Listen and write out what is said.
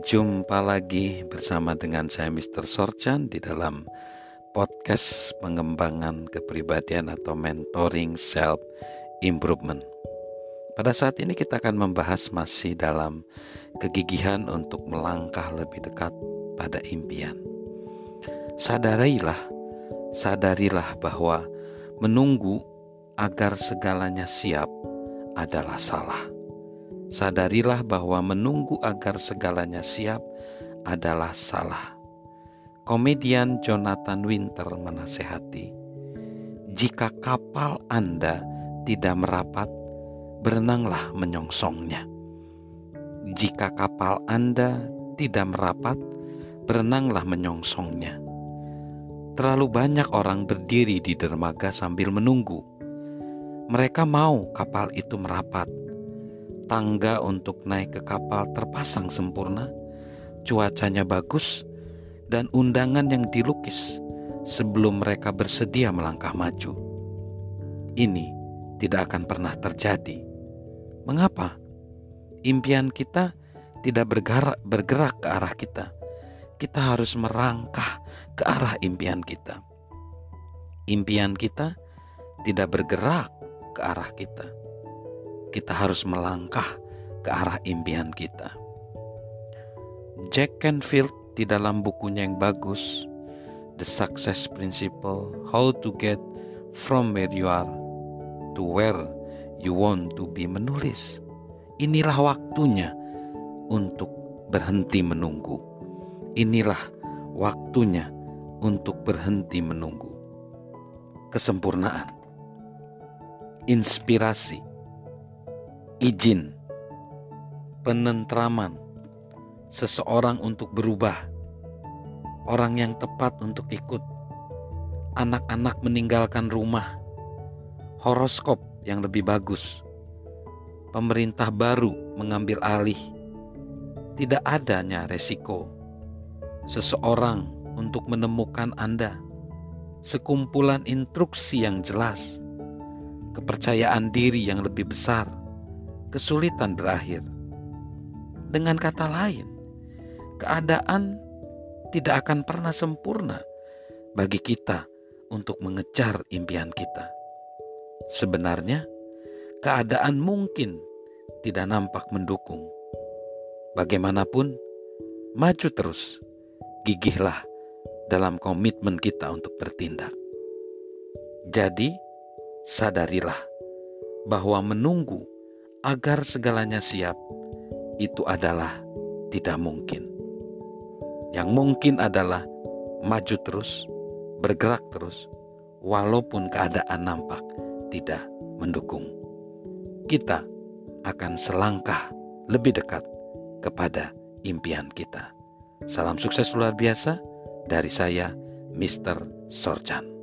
Jumpa lagi bersama dengan saya Mr. Sorchan di dalam podcast pengembangan kepribadian atau mentoring self improvement. Pada saat ini kita akan membahas masih dalam kegigihan untuk melangkah lebih dekat pada impian. Sadarilah, sadarilah bahwa menunggu agar segalanya siap adalah salah Sadarilah bahwa menunggu agar segalanya siap adalah salah. Komedian Jonathan Winter menasehati, "Jika kapal Anda tidak merapat, berenanglah menyongsongnya. Jika kapal Anda tidak merapat, berenanglah menyongsongnya." Terlalu banyak orang berdiri di dermaga sambil menunggu. Mereka mau kapal itu merapat, tangga untuk naik ke kapal terpasang sempurna, cuacanya bagus, dan undangan yang dilukis sebelum mereka bersedia melangkah maju. Ini tidak akan pernah terjadi. Mengapa? Impian kita tidak bergerak, bergerak ke arah kita. Kita harus merangkah ke arah impian kita. Impian kita tidak bergerak ke arah kita kita harus melangkah ke arah impian kita. Jack Canfield di dalam bukunya yang bagus, The Success Principle, How to Get From Where You Are to Where You Want to Be menulis, inilah waktunya untuk berhenti menunggu. Inilah waktunya untuk berhenti menunggu. Kesempurnaan, inspirasi, izin, penentraman. Seseorang untuk berubah, orang yang tepat untuk ikut, anak-anak meninggalkan rumah, horoskop yang lebih bagus, pemerintah baru mengambil alih, tidak adanya resiko, seseorang untuk menemukan Anda, sekumpulan instruksi yang jelas, kepercayaan diri yang lebih besar kesulitan berakhir. Dengan kata lain, keadaan tidak akan pernah sempurna bagi kita untuk mengejar impian kita. Sebenarnya, keadaan mungkin tidak nampak mendukung. Bagaimanapun, maju terus, gigihlah dalam komitmen kita untuk bertindak. Jadi, sadarilah bahwa menunggu agar segalanya siap, itu adalah tidak mungkin. Yang mungkin adalah maju terus, bergerak terus, walaupun keadaan nampak tidak mendukung. Kita akan selangkah lebih dekat kepada impian kita. Salam sukses luar biasa dari saya, Mr. Sorjan.